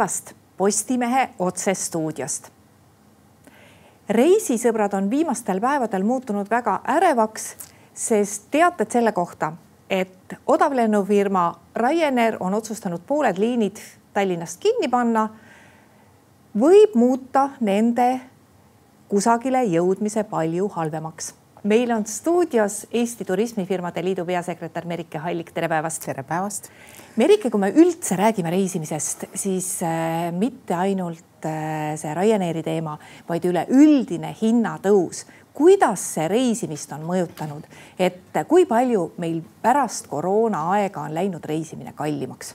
päevast Postimehe otsestuudiost. reisisõbrad on viimastel päevadel muutunud väga ärevaks, sest teated selle kohta, et odavlennufirma Ryanair on otsustanud pooled liinid Tallinnast kinni panna, võib muuta nende kusagile jõudmise palju halvemaks meil on stuudios Eesti Turismifirmade Liidu peasekretär Merike Hallik, tere päevast. tere päevast. Merike, kui me üldse räägime reisimisest, siis äh, mitte ainult äh, see Ryanairi teema, vaid üleüldine hinnatõus. kuidas see reisimist on mõjutanud, et kui palju meil pärast koroona aega on läinud reisimine kallimaks?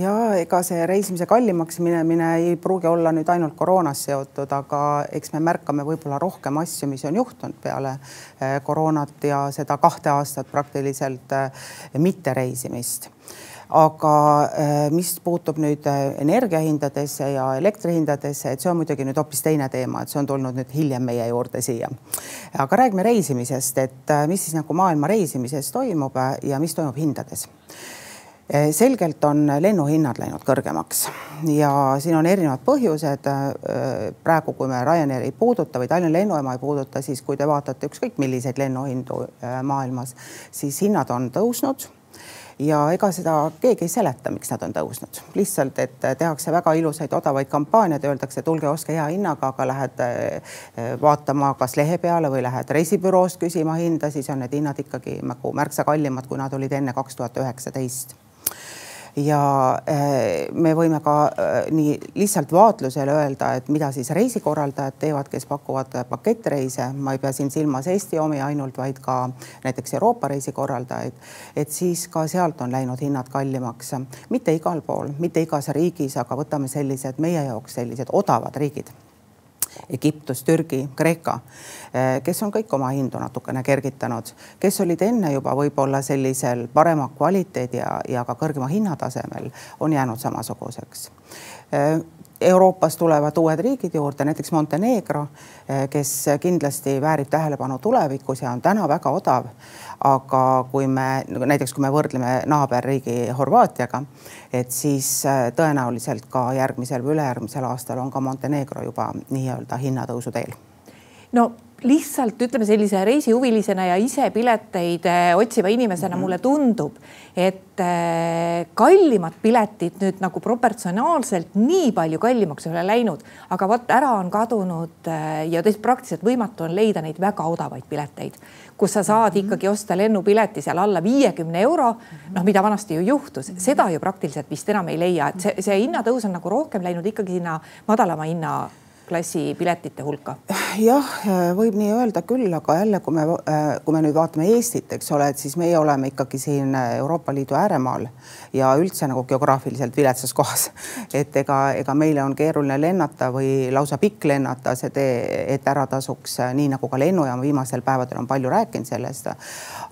Ja ega see reisimise kallimaks minemine ei pruugi olla nüüd ainult koroonas seotud, aga eks me märkame võib-olla rohkem asju, mis on juhtunud peale eh, koroonat ja seda kahte aastat praktiliselt eh, mitte reisimist aga eh, mis puutub nüüd energiahindadesse ja elektrihindadesse, et see on muidugi nüüd hoopis teine teema, et see on tulnud nüüd hiljem meie juurde siia. aga räägime reisimisest, et mis siis nagu maailma reisimises toimub ja mis toimub hindades selgelt on lennuhinnad läinud kõrgemaks. Ja siin on erinevad põhjused. Eh, praegu, kui me Ryanairi ei puuduta või Tallinna lennujaama ei puuduta, siis kui te vaatate ükskõik milliseid lennuhindu eh, maailmas, siis hinnad on tõusnud. Ja ega seda keegi ei seleta, miks nad on tõusnud, lihtsalt, et tehakse väga ilusaid odavaid kampaaniaid, öeldakse, tulge ostke hea hinnaga, aga lähed vaatama kas lehe peale või lähed reisibüroost küsima hinda, siis on need hinnad ikkagi nagu märksa kallimad, kui nad olid enne kaks tuhat üheksateist ja äh, me võime ka äh, nii lihtsalt vaatlusel öelda, et mida siis reisikorraldajad teevad, kes pakuvad pakettreise, ma ei pea siin silmas Eesti omi ainult, vaid ka näiteks Euroopa reisikorraldajaid, et siis ka sealt on läinud hinnad kallimaks, mitte igal pool, mitte igas riigis, aga võtame sellised meie jaoks sellised odavad riigid Egiptus, Türgi, Kreeka, eh, kes on kõik oma hindu natukene kergitanud, kes olid enne juba võib-olla sellisel parema kvaliteedi ja, ja ka kõrgema hinnatasemel, on jäänud samasuguseks. Eh, Euroopas tulevad uued riigid juurde, näiteks Montenegro, eh, kes kindlasti väärib tähelepanu tulevikus ja on täna väga odav. aga kui me näiteks, kui me võrdleme naaberriigi Horvaatiaga, et siis eh, tõenäoliselt ka järgmisel või ülejärgmisel aastal on ka Montenegro juba nii-öelda hinnatõusu teel. no lihtsalt ütleme sellise reisihuvilisena ja ise pileteid eh, otsiva inimesena mm -hmm. mulle tundub, et eh, kallimad piletid nüüd nagu proportsionaalselt nii palju kallimaks ei ole läinud, aga vot ära on kadunud eh, ja tõesti praktiliselt võimatu on leida neid väga odavaid pileteid, kus sa saad mm -hmm. ikkagi osta lennupileti seal alla viiekümne euro. noh, mida vanasti ju juhtus, seda ju praktiliselt vist enam ei leia, et see, see hinnatõus on nagu rohkem läinud ikkagi sinna madalama hinna klassi piletite hulka? jah, võib nii öelda küll, aga jälle, kui me, kui me nüüd vaatame Eestit, eks ole, et siis meie oleme ikkagi siin Euroopa Liidu ääremaal ja üldse nagu geograafiliselt viletsas kohas. et ega, ega meile on keeruline lennata või lausa pikk lennata see tee, et ära tasuks, nii nagu ka lennujaam viimastel päevadel on palju rääkinud sellest.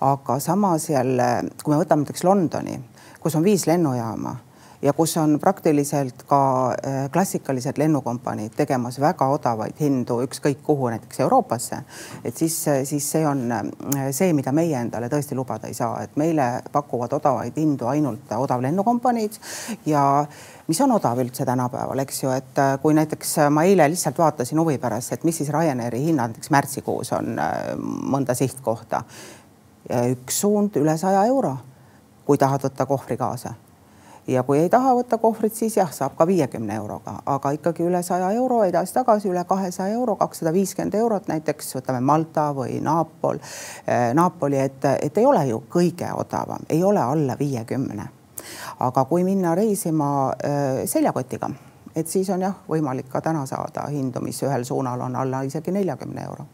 aga samas jälle, kui me võtame näiteks Londoni, kus on viis lennujaama ja kus on praktiliselt ka äh, klassikalised lennukompaniid tegemas väga odavaid hindu ükskõik kuhu, näiteks Euroopasse. et siis, siis see on äh, see, mida meie endale tõesti lubada ei saa, et meile pakuvad odavaid hindu ainult odavlennukompaniid ja mis on odav üldse tänapäeval, eks ju, et äh, kui näiteks ma eile lihtsalt vaatasin huvi pärast, et mis siis Ryanairi hinnad näiteks märtsikuus on mõnda sihtkohta. üks suund üle saja euro, kui tahad võtta kohvri kaasa ja kui ei taha võtta kohvrit, siis jah, saab ka viiekümne euroga, aga ikkagi üle saja euro edasi-tagasi, üle kahesaja euro, kakssada viiskümmend eurot näiteks võtame Malta või Napol eh,, Napoli, et, et ei ole ju kõige odavam, ei ole alla viiekümne. aga kui minna reisima eh, seljakotiga, et siis on jah, võimalik ka täna saada hindu, mis ühel suunal on alla isegi neljakümne euro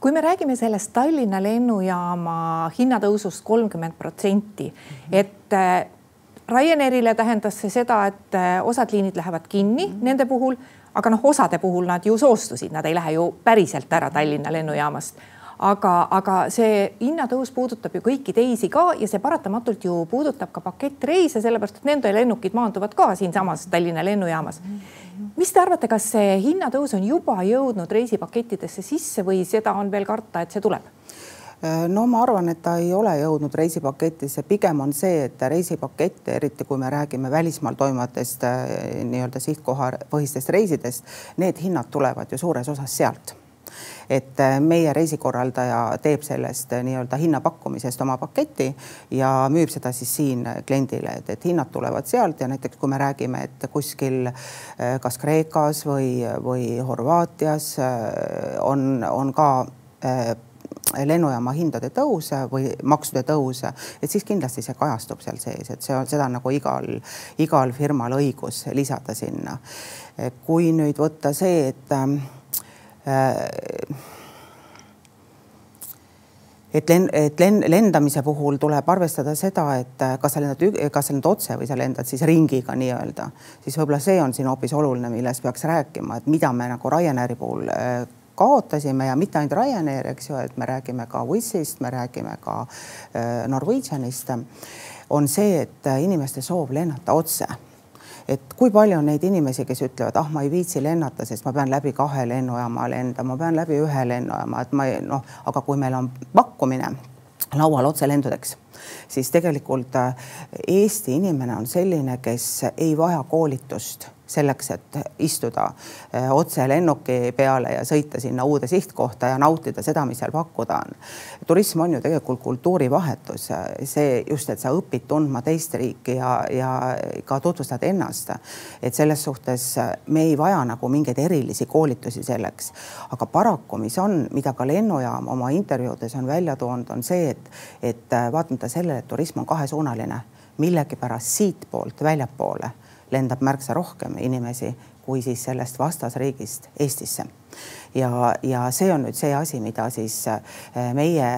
kui me räägime sellest Tallinna lennujaama hinnatõusust kolmkümmend protsenti, et eh, Ryanairile tähendas see seda, et äh, osad liinid lähevad kinni mm -hmm. nende puhul, aga noh, osade puhul nad ju soostusid, nad ei lähe ju päriselt ära Tallinna lennujaamast. aga, aga see hinnatõus puudutab ju kõiki teisi ka ja see paratamatult ju puudutab ka pakettreise, sellepärast et nende lennukid maanduvad ka siinsamas Tallinna lennujaamas mm. -hmm. mis te arvate, kas see hinnatõus on juba jõudnud reisipakettidesse sisse või seda on veel karta, et see tuleb? Äh, no ma arvan, et ta ei ole jõudnud reisipaketti, see pigem on see, et reisipakett, eriti kui me räägime välismaal toimuvatest äh, nii-öelda sihtkohapõhistest reisidest, need hinnad tulevad ju suures osas sealt. Et äh, meie reisikorraldaja teeb sellest nii-öelda hinnapakkumisest oma paketi ja müüb seda siis siin kliendile, et, et hinnad tulevad sealt ja näiteks kui me räägime, et kuskil kas Kreekas või, või Horvaatias on, on ka lennujaama hindade tõuse või maksude tõuse, et siis kindlasti see kajastub seal sees, et see on, seda on nagu igal, igal firmal õigus lisada sinna. kui nüüd võtta see, et äh, et len-, et len-, lendamise puhul tuleb arvestada seda, et kas sa lendad, kas sa lendad otse või sa lendad siis ringiga nii-öelda, siis võib-olla see on siin hoopis oluline, millest peaks rääkima, et mida me nagu Ryanairi puhul äh, kaotasime ja mitte ainult Ryanair, eks ju, et me räägime ka Wizzist, me räägime ka äh, Norwegianist, on see, et inimeste soov lennata otse. Et kui palju on neid inimesi, kes ütlevad, ah, ma ei viitsi lennata, sest ma pean läbi kahe lennujaama lendama, ma pean läbi ühe lennujaama, et ma ei noh, aga kui meil on pakkumine laual otselendudeks, siis tegelikult äh, Eesti inimene on selline, kes ei vaja koolitust selleks, et istuda eh, otse lennuki peale ja sõita sinna uude sihtkohta ja nautida seda, mis seal pakkuda on. turism on ju tegelikult kultuurivahetus, see just, et sa õpid tundma teist riiki ja, ja ka tutvustad ennast. et selles suhtes me ei vaja nagu mingeid erilisi koolitusi selleks, aga paraku, mis on, mida ka lennujaam oma intervjuudes on välja toonud, on see, et, et vaatamata sellele, et turism on kahesuunaline, millegipärast siitpoolt väljapoole lendab märksa rohkem inimesi kui siis sellest vastasriigist Eestisse. ja, ja see on nüüd see asi, mida siis äh, meie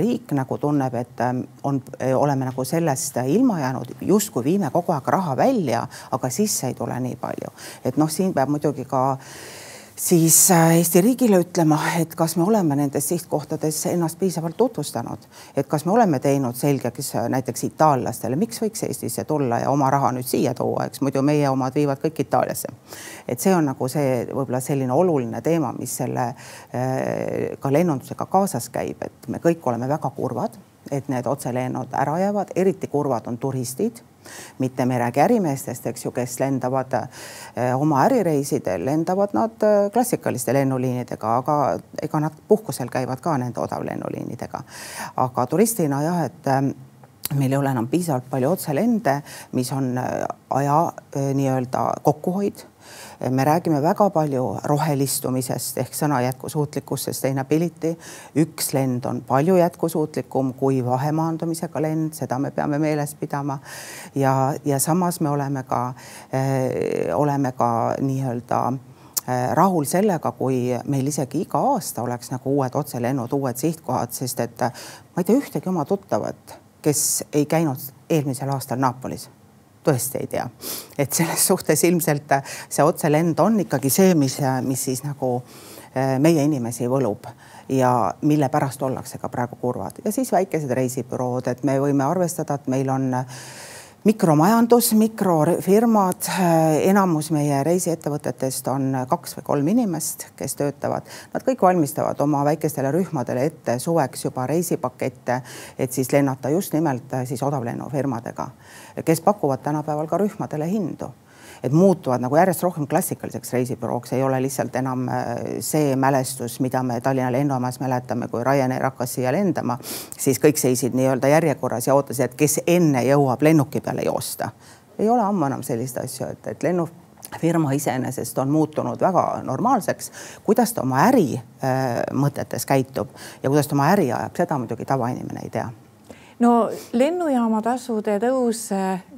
riik nagu tunneb, et ähm, on, äh, oleme nagu sellest ilma jäänud, justkui viime kogu aeg raha välja, aga sisse ei tule nii palju. et noh, siin peab muidugi ka äh, siis äh, Eesti riigile ütlema, et kas me oleme nendes sihtkohtades ennast piisavalt tutvustanud, et kas me oleme teinud selgeks äh, näiteks itaallastele, miks võiks Eestisse tulla ja oma raha nüüd siia tuua, eks muidu meie omad viivad kõik Itaaliasse. et see on nagu see võib-olla selline oluline teema, mis selle äh, ka lennundusega kaasas käib, et me kõik oleme väga kurvad, et need otselennud ära jäävad, eriti kurvad on turistid mitte me ei räägi ärimeestest, eks ju, kes lendavad eh, oma ärireisidel, lendavad nad eh, klassikaliste lennuliinidega, aga ega nad puhkusel käivad ka nende odavlennuliinidega. aga turistina jah, et eh, meil ei ole enam piisavalt palju otselende, mis on aja nii-öelda kokkuhoid me räägime väga palju rohelistumisest ehk sõna jätkusuutlikkus, sustainability. üks lend on palju jätkusuutlikum kui vahemaandumisega lend, seda me peame meeles pidama. ja, ja samas me oleme ka äh,, oleme ka nii-öelda äh, rahul sellega, kui meil isegi iga aasta oleks nagu uued otselennud, uued sihtkohad, sest et ma ei tea ühtegi oma tuttavat, kes ei käinud eelmisel aastal Naapolis tõesti ei tea. et selles suhtes ilmselt see otselend on ikkagi see, mis, mis siis nagu äh, meie inimesi võlub ja mille pärast ollakse ka praegu kurvad ja siis väikesed reisibürood, et me võime arvestada, et meil on äh, mikromajandus, mikrofirmad, enamus meie reisiettevõtetest on kaks või kolm inimest, kes töötavad. Nad kõik valmistavad oma väikestele rühmadele ette suveks juba reisipakette, et siis lennata just nimelt siis odavlennufirmadega, kes pakuvad tänapäeval ka rühmadele hindu et muutuvad nagu järjest rohkem klassikaliseks reisibürooks, ei ole lihtsalt enam äh, see mälestus, mida me Tallinna lennujaamas mäletame, kui Ryanair hakkas siia lendama, siis kõik seisid nii-öelda järjekorras ja ootasid, et kes enne jõuab lennuki peale joosta. ei ole ammu enam selliseid asju, et, et lennu firma iseenesest on muutunud väga normaalseks. kuidas ta oma äri äh, käitub ja kuidas ta oma äri ajab, seda muidugi tavainimene ei tea no lennujaama tasude tõus,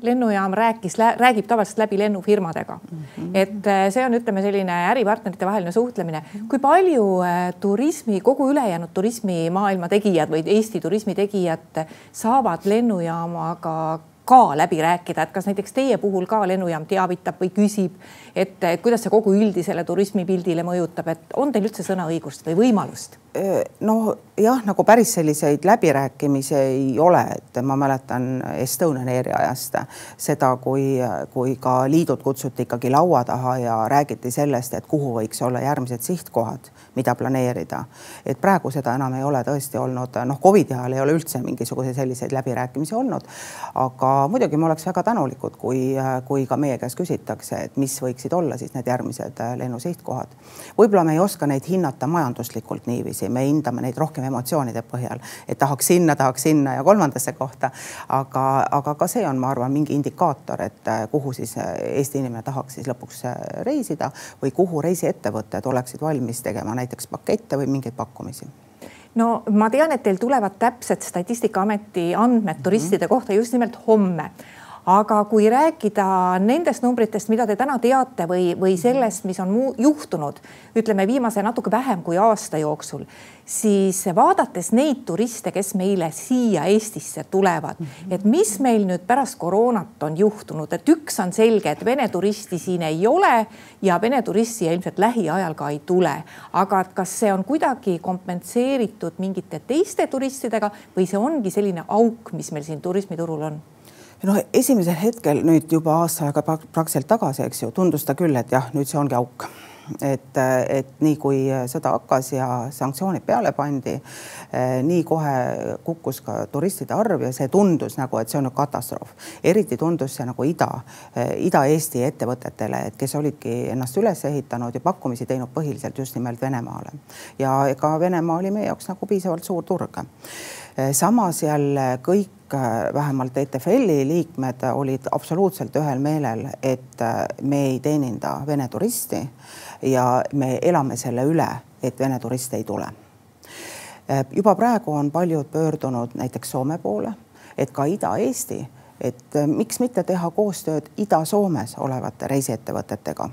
lennujaam rääkis, räägib tavaliselt läbi lennufirmadega mm. -hmm. et äh, see on, ütleme, selline äripartnerite vaheline suhtlemine. kui palju äh, turismi, kogu ülejäänud turismimaailma tegijad või Eesti turismi tegijad saavad lennujaamaga ka läbi rääkida, et kas näiteks teie puhul ka lennujaam teavitab või küsib, et kuidas see kogu üldisele turismipildile mõjutab, et on teil üldse sõnaõigust või võimalust? no jah, nagu päris selliseid läbirääkimisi ei ole, et ma mäletan Estonian Airi ajast seda, kui, kui ka liidud kutsuti ikkagi laua taha ja räägiti sellest, et kuhu võiks olla järgmised sihtkohad, mida planeerida. et praegu seda enam ei ole tõesti olnud, noh, Covidi ajal ei ole üldse mingisuguseid selliseid läbirääkimisi olnud. aga muidugi me oleks väga tänulikud, kui, kui ka meie käest küsitakse, et mis võiksid olla siis need järgmised lennusihtkohad. võib-olla me ei oska neid hinnata majanduslikult niiviisi, me hindame neid rohkem emotsioonide põhjal, et tahaks sinna, tahaks sinna ja kolmandasse kohta. aga, aga ka see on, ma arvan, mingi indikaator, et äh, kuhu siis äh, Eesti inimene tahaks siis lõpuks äh, reisida või kuhu reisiettevõtted oleksid valmis tegema näiteks pakette või mingeid pakkumisi no ma tean, et teil tulevad täpsed Statistikaameti andmed turistide mm -hmm. kohta just nimelt homme aga kui rääkida nendest numbritest, mida te täna teate või, või sellest, mis on muu, juhtunud, ütleme viimase natuke vähem kui aasta jooksul, siis vaadates neid turiste, kes meile siia Eestisse tulevad, et mis meil nüüd pärast koroonat on juhtunud, et üks on selge, et Vene turisti siin ei ole ja Vene turisti ilmselt lähiajal ka ei tule. aga kas see on kuidagi kompenseeritud mingite teiste turistidega või see ongi selline auk, mis meil siin turismiturul on? Noh, esimesel hetkel nüüd juba aasta aega praktiliselt tagasi, eks ju, tundus ta küll, et jah, nüüd see ongi auk et, et nii kui sõda hakkas ja sanktsioonid peale pandi, nii kohe kukkus ka turistide arv ja see tundus nagu, et see on katastroof. eriti tundus see nagu ida, Ida-Eesti ettevõtetele, et kes olidki ennast üles ehitanud ja pakkumisi teinud põhiliselt just nimelt Venemaale. ja ega Venemaa oli meie jaoks nagu piisavalt suur turg. Samas jälle kõik kõik vähemalt ETFL-i liikmed olid absoluutselt ühel meelel, et äh, me ei teeninda Vene turisti ja me elame selle üle, et Vene turiste ei tule. Äh, juba praegu on paljud pöördunud näiteks Soome poole, et ka Ida-Eesti, et äh, miks mitte teha koostööd Ida-Soomes olevate reisiettevõtetega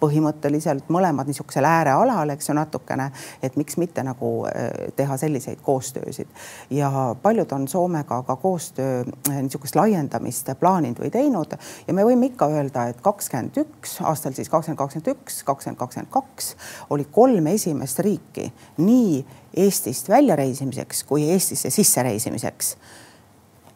põhimõtteliselt mõlemad niisugusel äärealal, eks ju natukene, et miks mitte nagu äh, teha selliseid koostöösid. Ja paljud on Soomega ka koostöö äh, niisugust laiendamist plaaninud või teinud. Ja me võime ikka öelda, et kakskümmend üks aastal siis kakskümmend kakskümmend üks, kakskümmend kakskümmend kaks oli kolm esimest riiki nii Eestist väljareisimiseks kui Eestisse sissereisimiseks.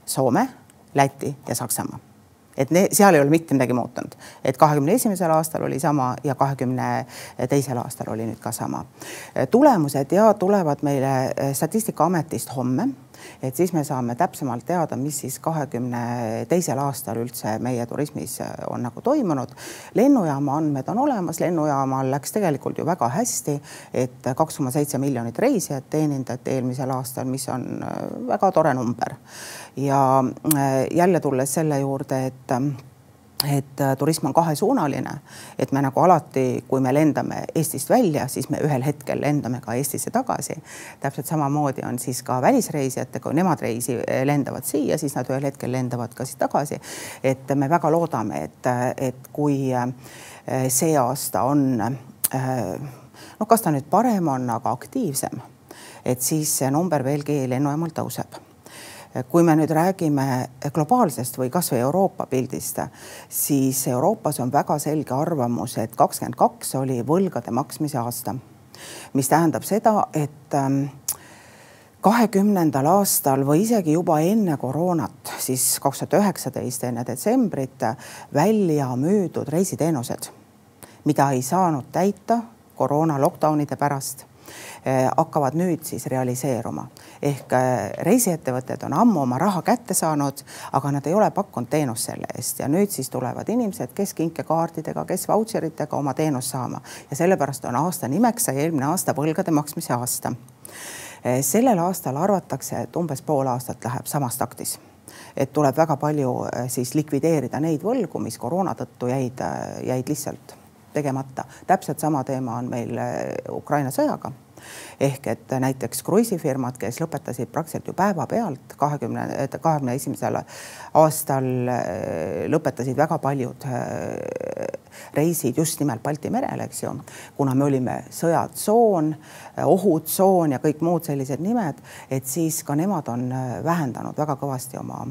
Soome, Läti ja Saksamaa et ne, seal ei ole mitte midagi muutunud, et kahekümne esimesel aastal oli sama ja kahekümne teisel aastal oli nüüd ka sama. tulemused ja tulevad meile Statistikaametist homme et siis me saame täpsemalt teada, mis siis kahekümne teisel aastal üldse meie turismis on nagu toimunud. lennujaama andmed on olemas, lennujaamal läks tegelikult ju väga hästi, et kaks koma seitse miljonit reisijat teenindati eelmisel aastal, mis on väga tore number. ja jälle tulles selle juurde, et et äh, turism on kahesuunaline, et me nagu alati, kui me lendame Eestist välja, siis me ühel hetkel lendame ka Eestisse tagasi. täpselt samamoodi on siis ka välisreisijatega, kui nemad reisi äh, lendavad siia, siis nad ühel hetkel lendavad ka siis tagasi. et me väga loodame, et, et kui äh, see aasta on noh, kas ta nüüd parem on, aga aktiivsem, et siis see number veelgi lennujaamal tõuseb kui me nüüd räägime globaalsest või kasvõi Euroopa pildist, siis Euroopas on väga selge arvamus, et kakskümmend kaks oli võlgade maksmise aasta, mis tähendab seda, et ähm, kahekümnendal aastal või isegi juba enne koroonat, siis kaks tuhat üheksateist enne detsembrit välja müüdud reisiteenused, mida ei saanud täita koroona lockdownide pärast Eh, hakkavad nüüd siis realiseeruma. Ehk eh, reisiettevõtted on ammu oma raha kätte saanud, aga nad ei ole pakkunud teenust selle eest ja nüüd siis tulevad inimesed, kes kinkekaartidega, kes vautšeritega oma teenust saama ja sellepärast on aasta nimeks sai eelmine aasta võlgade maksmise aasta. Eh, sellel aastal arvatakse, et umbes pool aastat läheb samas taktis et tuleb väga palju siis likvideerida neid võlgu, mis koroona tõttu jäid, jäid lihtsalt tegemata. täpselt sama teema on meil Ukraina sõjaga ehk et näiteks kruiisifirmad, kes lõpetasid praktiliselt ju päevapealt kahekümne, kahekümne esimesel aastal eh, lõpetasid väga paljud eh, reisid just nimelt Balti merel, eks ju, kuna me olime sõjatsoon, ohutsoon ja kõik muud sellised nimed, et siis ka nemad on eh, vähendanud väga kõvasti oma,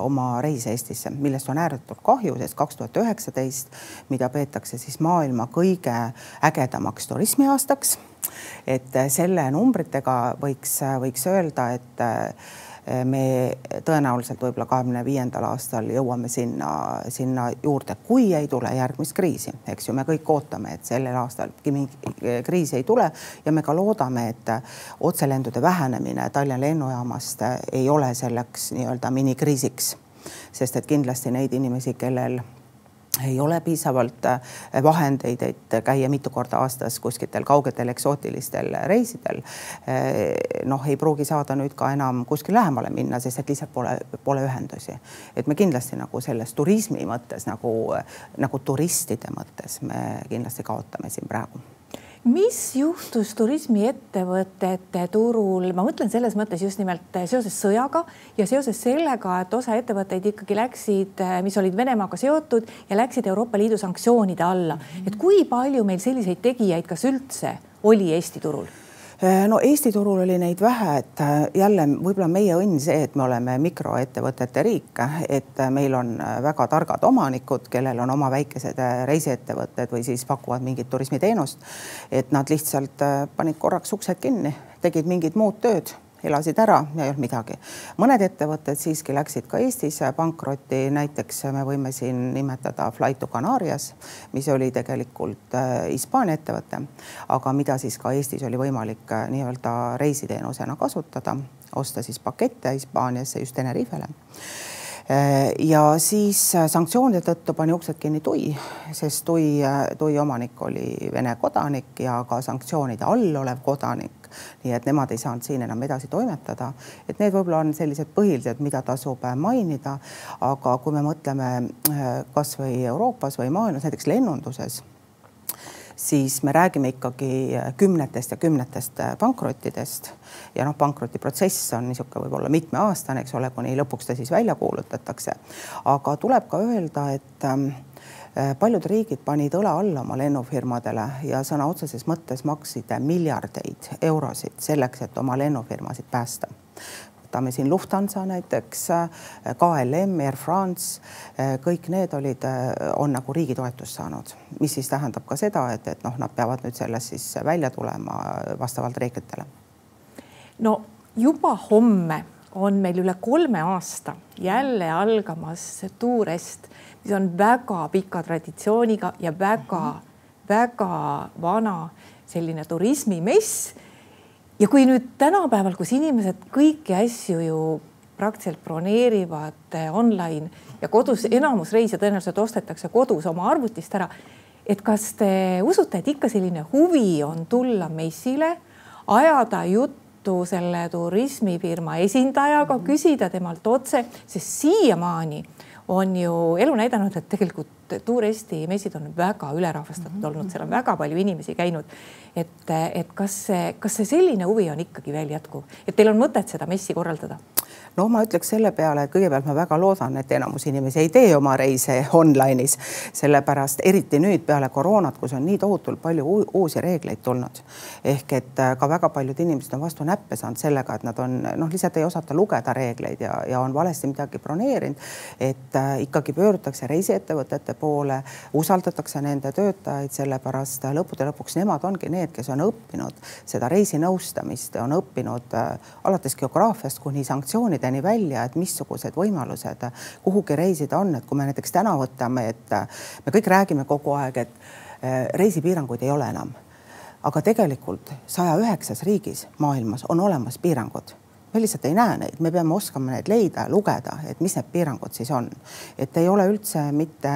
oma reise Eestisse, millest on ääretult kahju, sest kaks tuhat üheksateist, mida peetakse siis maailma kõige ägedamaks turismiaastaks et selle numbritega võiks, võiks öelda, et me tõenäoliselt võib-olla kahekümne viiendal aastal jõuame sinna, sinna juurde, kui ei tule järgmist kriisi, eks ju, me kõik ootame, et sellel aastal mingi kriis ei tule ja me ka loodame, et otselendude vähenemine Tallinna lennujaamast ei ole selleks nii-öelda minikriisiks, sest et kindlasti neid inimesi, kellel ei ole piisavalt äh, vahendeid, et käia mitu korda aastas kuskitel kaugetel eksootilistel reisidel. Äh, noh, ei pruugi saada nüüd ka enam kuskil lähemale minna, sest et lihtsalt pole, pole ühendusi. et me kindlasti nagu selles turismi mõttes nagu, nagu turistide mõttes me kindlasti kaotame siin praegu mis juhtus turismiettevõtete turul, ma mõtlen selles mõttes just nimelt seoses sõjaga ja seoses sellega, et osa ettevõtteid ikkagi läksid, mis olid Venemaaga seotud ja läksid Euroopa Liidu sanktsioonide alla. et kui palju meil selliseid tegijaid, kas üldse oli Eesti turul? Äh, no Eesti turul oli neid vähe, et äh, jälle võib-olla meie õnn see, et me oleme mikroettevõtete riik, et äh, meil on väga targad omanikud, kellel on oma väikesed reisiettevõtted või siis pakuvad mingit turismiteenust. et nad lihtsalt panid korraks uksed kinni, tegid mingid muud tööd elasid ära ja ei olnud midagi. mõned ettevõtted siiski läksid ka Eestis pankrotti, näiteks me võime siin nimetada Flight to Canarias, mis oli tegelikult äh, Hispaania ettevõte, aga mida siis ka Eestis oli võimalik äh, nii-öelda reisiteenusena kasutada, osta siis pakette Hispaaniasse just Tenerifele. Äh, ja siis sanktsioonide tõttu pani uksed kinni TUI, sest TUI, TUI omanik oli Vene kodanik ja ka sanktsioonide all olev kodanik nii et nemad ei saanud siin enam edasi toimetada. et need võib-olla on sellised põhilised, mida tasub äh, mainida. aga kui me mõtleme äh, kasvõi Euroopas või maailmas, näiteks lennunduses siis me räägime ikkagi äh, kümnetest ja kümnetest pankrottidest ja noh, pankrotiprotsess on niisugune võib-olla mitmeaastane, eks ole, kuni lõpuks ta siis välja kuulutatakse. aga tuleb ka öelda, et ähm, Äh, paljud riigid panid õla alla oma lennufirmadele ja sõna otseses mõttes maksid miljardeid eurosid selleks, et oma lennufirmasid päästa võtame siin Lufthansa näiteks, äh, KLM, Air France, äh, kõik need olid, on nagu riigi toetust saanud, mis siis tähendab ka seda, et, et noh, nad peavad nüüd sellest siis välja tulema vastavalt reeglitele. no juba homme on meil üle kolme aasta jälle algamas Tuurest mis on väga pika traditsiooniga ja väga-väga mhm. vana selline turismimess. ja kui nüüd tänapäeval, kus inimesed kõiki asju ju praktiliselt broneerivad eh, online ja kodus enamus reise tõenäoliselt ostetakse kodus oma arvutist ära. et kas te usute, et ikka selline huvi on tulla messile, ajada juttu selle turismifirma esindajaga, mhm. küsida temalt otse, sest siiamaani on ju elu näidanud, et tegelikult Tuur Eesti messid on väga ülerahvastatud mm -hmm. olnud, seal on väga palju inimesi käinud. et, et kas see, kas see selline huvi on ikkagi veel jätkuv, et teil on mõtet seda messi korraldada? no ma ütleks selle peale, et kõigepealt ma väga loodan, et enamus inimesi ei tee oma reise online'is, sellepärast eriti nüüd peale koroonat, kus on nii tohutult palju uusi reegleid tulnud. ehk et äh, ka väga paljud inimesed on vastu näppe saanud sellega, et nad on noh, lihtsalt ei osata lugeda reegleid ja, ja on valesti midagi broneerinud. et äh, ikkagi pöördutakse reisiettevõtete poole, usaldatakse nende töötajaid, sellepärast äh, lõppude lõpuks nemad ongi need, kes on õppinud seda reisinõustamist, on õppinud äh, alates geograafiast kuni sanktsioonideni välja, et missugused võimalused kuhugi reisida on, et kui me näiteks täna võtame, et me kõik räägime kogu aeg, et eh, reisipiiranguid ei ole enam. aga tegelikult saja üheksas riigis maailmas on olemas piirangud me lihtsalt ei näe neid, me peame oskama neid leida, lugeda, et mis need piirangud siis on. et ei ole üldse mitte,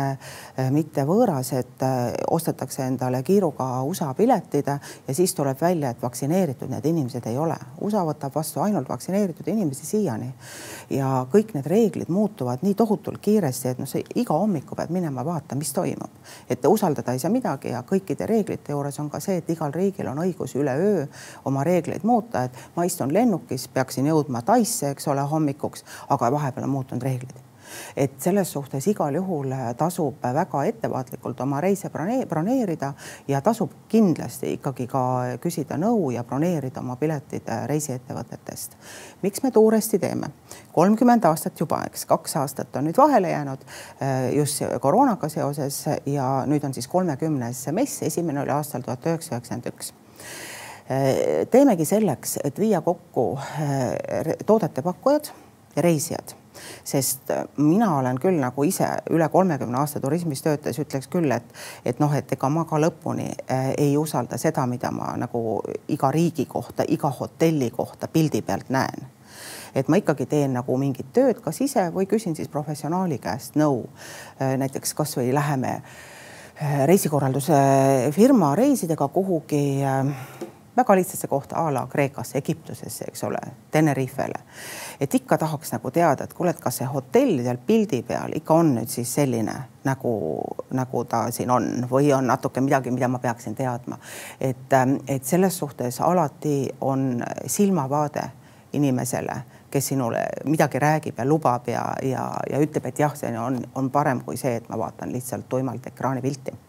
mitte võõras, et äh, ostetakse endale kiiruga USA piletid ja siis tuleb välja, et vaktsineeritud need inimesed ei ole. USA võtab vastu ainult vaktsineeritud inimesi siiani ja kõik need reeglid muutuvad nii tohutult kiiresti, et noh, see iga hommiku pead minema vaatama, mis toimub. et usaldada ei saa midagi ja kõikide reeglite juures on ka see, et igal riigil on õigus üleöö oma reegleid muuta, et ma istun lennukis, peaksin pidin jõudma Taisse, eks ole, hommikuks, aga vahepeal on muutunud reeglid et selles suhtes igal juhul tasub väga ettevaatlikult oma reise broneerida ja tasub kindlasti ikkagi ka küsida nõu ja broneerida oma piletid reisiettevõtetest. miks me tuuresti teeme? kolmkümmend aastat juba, eks kaks aastat on nüüd vahele jäänud eh, just koroonaga seoses ja nüüd on siis kolmekümnes mess, esimene oli aastal tuhat üheksasada üheksakümmend üks teemegi selleks, et viia kokku toodete pakkujad ja reisijad sest mina olen küll nagu ise üle kolmekümne aasta turismis töötades ütleks küll, et, et noh, et ega ma ka lõpuni äh, ei usalda seda, mida ma nagu iga riigi kohta, iga hotelli kohta pildi pealt näen et ma ikkagi teen nagu mingit tööd, kas ise või küsin siis professionaali käest nõu. näiteks kasvõi läheme äh, reisikorralduse firma reisidega kuhugi äh, väga lihtsasse kohta a la Kreekasse, Egiptusesse, eks ole, Tenerifele. et ikka tahaks nagu teada, et kuule, et kas see hotell seal pildi peal ikka on nüüd siis selline nagu, nagu ta siin on või on natuke midagi, mida ma peaksin teadma. et, ähm, et selles suhtes alati on silmavaade inimesele kes sinule midagi räägib ja lubab ja, ja, ja ütleb, et jah, see on, on parem kui see, et ma vaatan lihtsalt tuimalt ekraanipilti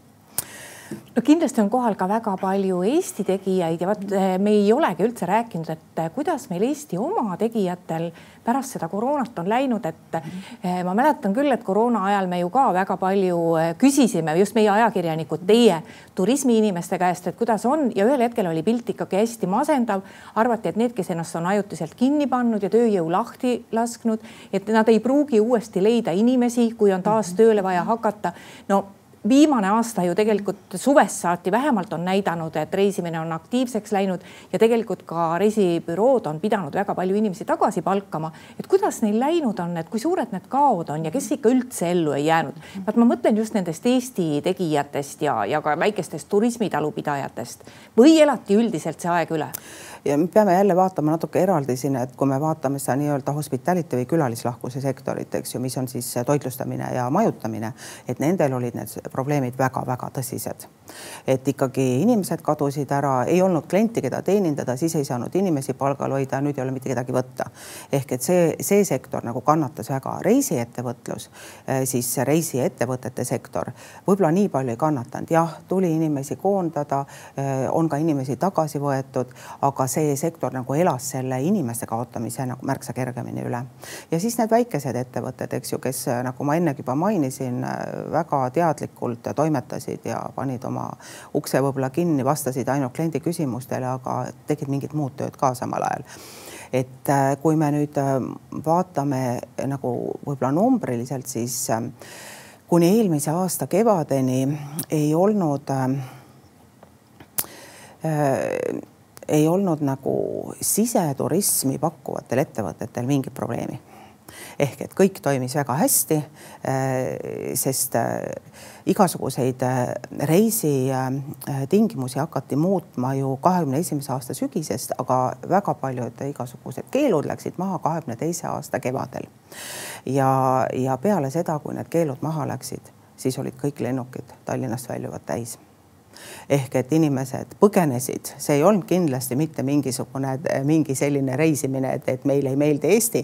no kindlasti on kohal ka väga palju Eesti tegijaid ja vot eh, me ei olegi üldse rääkinud, et eh, kuidas meil Eesti oma tegijatel pärast seda koroonat on läinud, et eh, ma mäletan küll, et koroona ajal me ju ka väga palju küsisime just meie ajakirjanikud, teie turismiinimeste käest, et kuidas on ja ühel hetkel oli pilt ikkagi hästi masendav. arvati, et need, kes ennast on ajutiselt kinni pannud ja tööjõu lahti lasknud, et nad ei pruugi uuesti leida inimesi, kui on taas tööle vaja hakata. no viimane aasta ju tegelikult suvest saati vähemalt on näidanud, et reisimine on aktiivseks läinud ja tegelikult ka reisibürood on pidanud väga palju inimesi tagasi palkama. et kuidas neil läinud on, et kui suured need kaod on ja kes ikka üldse ellu ei jäänud? vaat ma mõtlen just nendest Eesti tegijatest ja, ja ka väikestest turismitalupidajatest või elati üldiselt see aeg üle? Ja me peame jälle vaatama natuke eraldi siin, et kui me vaatame seda nii-öelda hospitality või külalislahkuse sektorit, eks ju, mis on siis toitlustamine ja majutamine, et nendel olid need probleemid väga-väga tõsised. et ikkagi inimesed kadusid ära, ei olnud klienti, keda teenindada, siis ei saanud inimesi palgal hoida, nüüd ei ole mitte kedagi võtta. ehk et see, see sektor nagu kannatas väga, reisiettevõtlus, eh, siis reisiettevõtete sektor võib-olla nii palju ei kannatanud, jah, tuli inimesi koondada, eh, on ka inimesi tagasi võetud, aga see sektor nagu elas selle inimeste kaotamise nagu märksa kergemini üle. ja siis need väikesed ettevõtted, eks ju, kes nagu ma ennegi juba mainisin, väga teadlikult toimetasid ja panid oma ukse võib-olla kinni, vastasid ainult kliendi küsimustele, aga tegid mingit muud tööd ka samal ajal et äh, kui me nüüd äh, vaatame nagu võib-olla numbriliselt, siis äh, kuni eelmise aasta kevadeni ei olnud äh, ei olnud nagu siseturismi pakkuvatel ettevõtetel mingit probleemi. ehk et kõik toimis väga hästi, äh, sest äh, igasuguseid äh, reisitingimusi hakati muutma ju kahekümne esimese aasta sügisest, aga väga paljud igasugused keelud läksid maha kahekümne teise aasta kevadel. ja, ja peale seda, kui need keelud maha läksid, siis olid kõik lennukid Tallinnast väljuvad täis ehk et inimesed põgenesid, see ei olnud kindlasti mitte mingisugune mingi selline reisimine, et, et meile ei meeldi Eesti,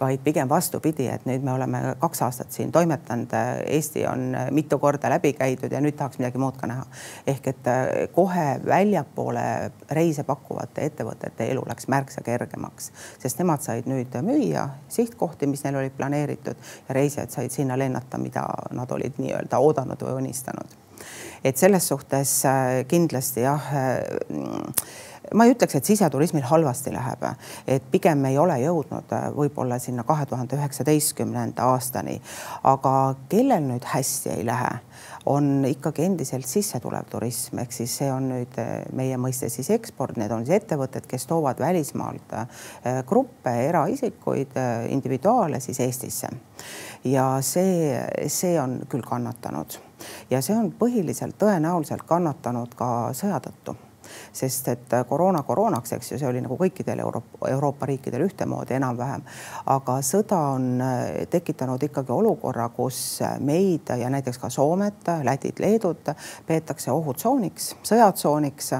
vaid pigem vastupidi, et nüüd me oleme kaks aastat siin toimetanud, Eesti on mitu korda läbi käidud ja nüüd tahaks midagi muud ka näha. ehk et äh, kohe väljapoole reise pakkuvate ettevõtete elu läks märksa kergemaks, sest nemad said nüüd müüa sihtkohti, mis neil olid planeeritud ja reisijad said sinna lennata, mida nad olid nii-öelda oodanud või unistanud et selles suhtes äh, kindlasti jah äh, ma ei ütleks, et siseturismil halvasti läheb, et pigem me ei ole jõudnud äh, võib-olla sinna kahe tuhande üheksateistkümnenda aastani, aga kellel nüüd hästi ei lähe, on ikkagi endiselt sissetulev turism, ehk siis see on nüüd meie mõiste siis eksport, need on siis ettevõtted, kes toovad välismaalt gruppe, eraisikuid, individuaale siis Eestisse. ja see, see on küll kannatanud ja see on põhiliselt tõenäoliselt kannatanud ka sõja tõttu sest et koroona koroonaks, eks ju, see oli nagu kõikidel Euroopa, Euroopa riikidel ühtemoodi enam-vähem. aga sõda on äh, tekitanud ikkagi olukorra, kus meid ja näiteks ka Soomet, Lätit, Leedut peetakse ohutsooniks, sõjatsooniks.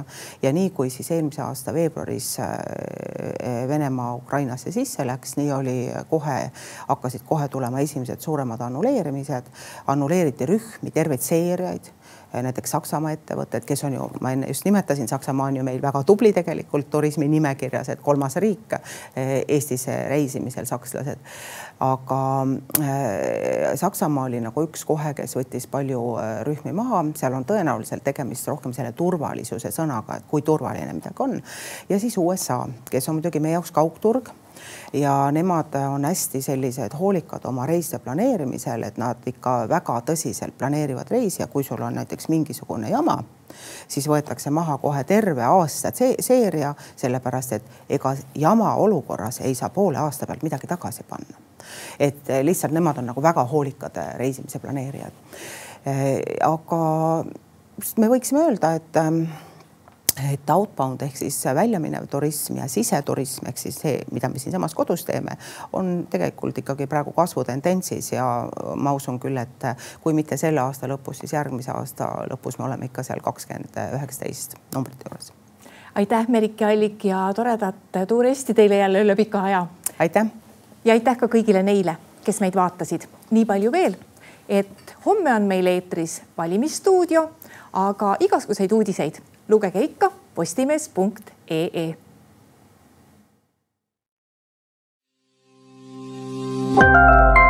Ja nii kui siis eelmise aasta veebruaris äh, Venemaa Ukrainasse sisse läks, nii oli kohe, hakkasid kohe tulema esimesed suuremad annuleerimised, annuleeriti rühmi, terveid seeriaid näiteks Saksamaa ettevõtted, kes on ju, ma enne just nimetasin, Saksamaa on ju meil väga tubli tegelikult turismi nimekirjas, et kolmas riik Eestis reisimisel, sakslased. aga Saksamaa oli nagu üks kohe, kes võttis palju rühmi maha, seal on tõenäoliselt tegemist rohkem selle turvalisuse sõnaga, et kui turvaline midagi on. ja siis USA, kes on muidugi meie jaoks kaugturg ja nemad on hästi sellised hoolikad oma reiside planeerimisel, et nad ikka väga tõsiselt planeerivad reisi ja kui sul on näiteks mingisugune jama, siis võetakse maha kohe terve aasta seeria, sellepärast et ega jama olukorras ei saa poole aasta pealt midagi tagasi panna. et lihtsalt nemad on nagu väga hoolikad reisimise planeerijad. aga me võiksime öelda, et et outbound ehk siis väljaminev turism ja siseturism ehk siis see, mida me siinsamas kodus teeme, on tegelikult ikkagi praegu kasvutendentsis ja ma usun küll, et kui mitte selle aasta lõpus, siis järgmise aasta lõpus me oleme ikka seal kakskümmend üheksateist numbrite juures. aitäh, Merike Allik ja toredat tuuristi teile jälle üle pika aja. aitäh. ja aitäh ka kõigile neile, kes meid vaatasid. nii palju veel, et homme on meil eetris valimisstuudio, aga igasuguseid uudiseid lugege ikka postimees.ee. thank you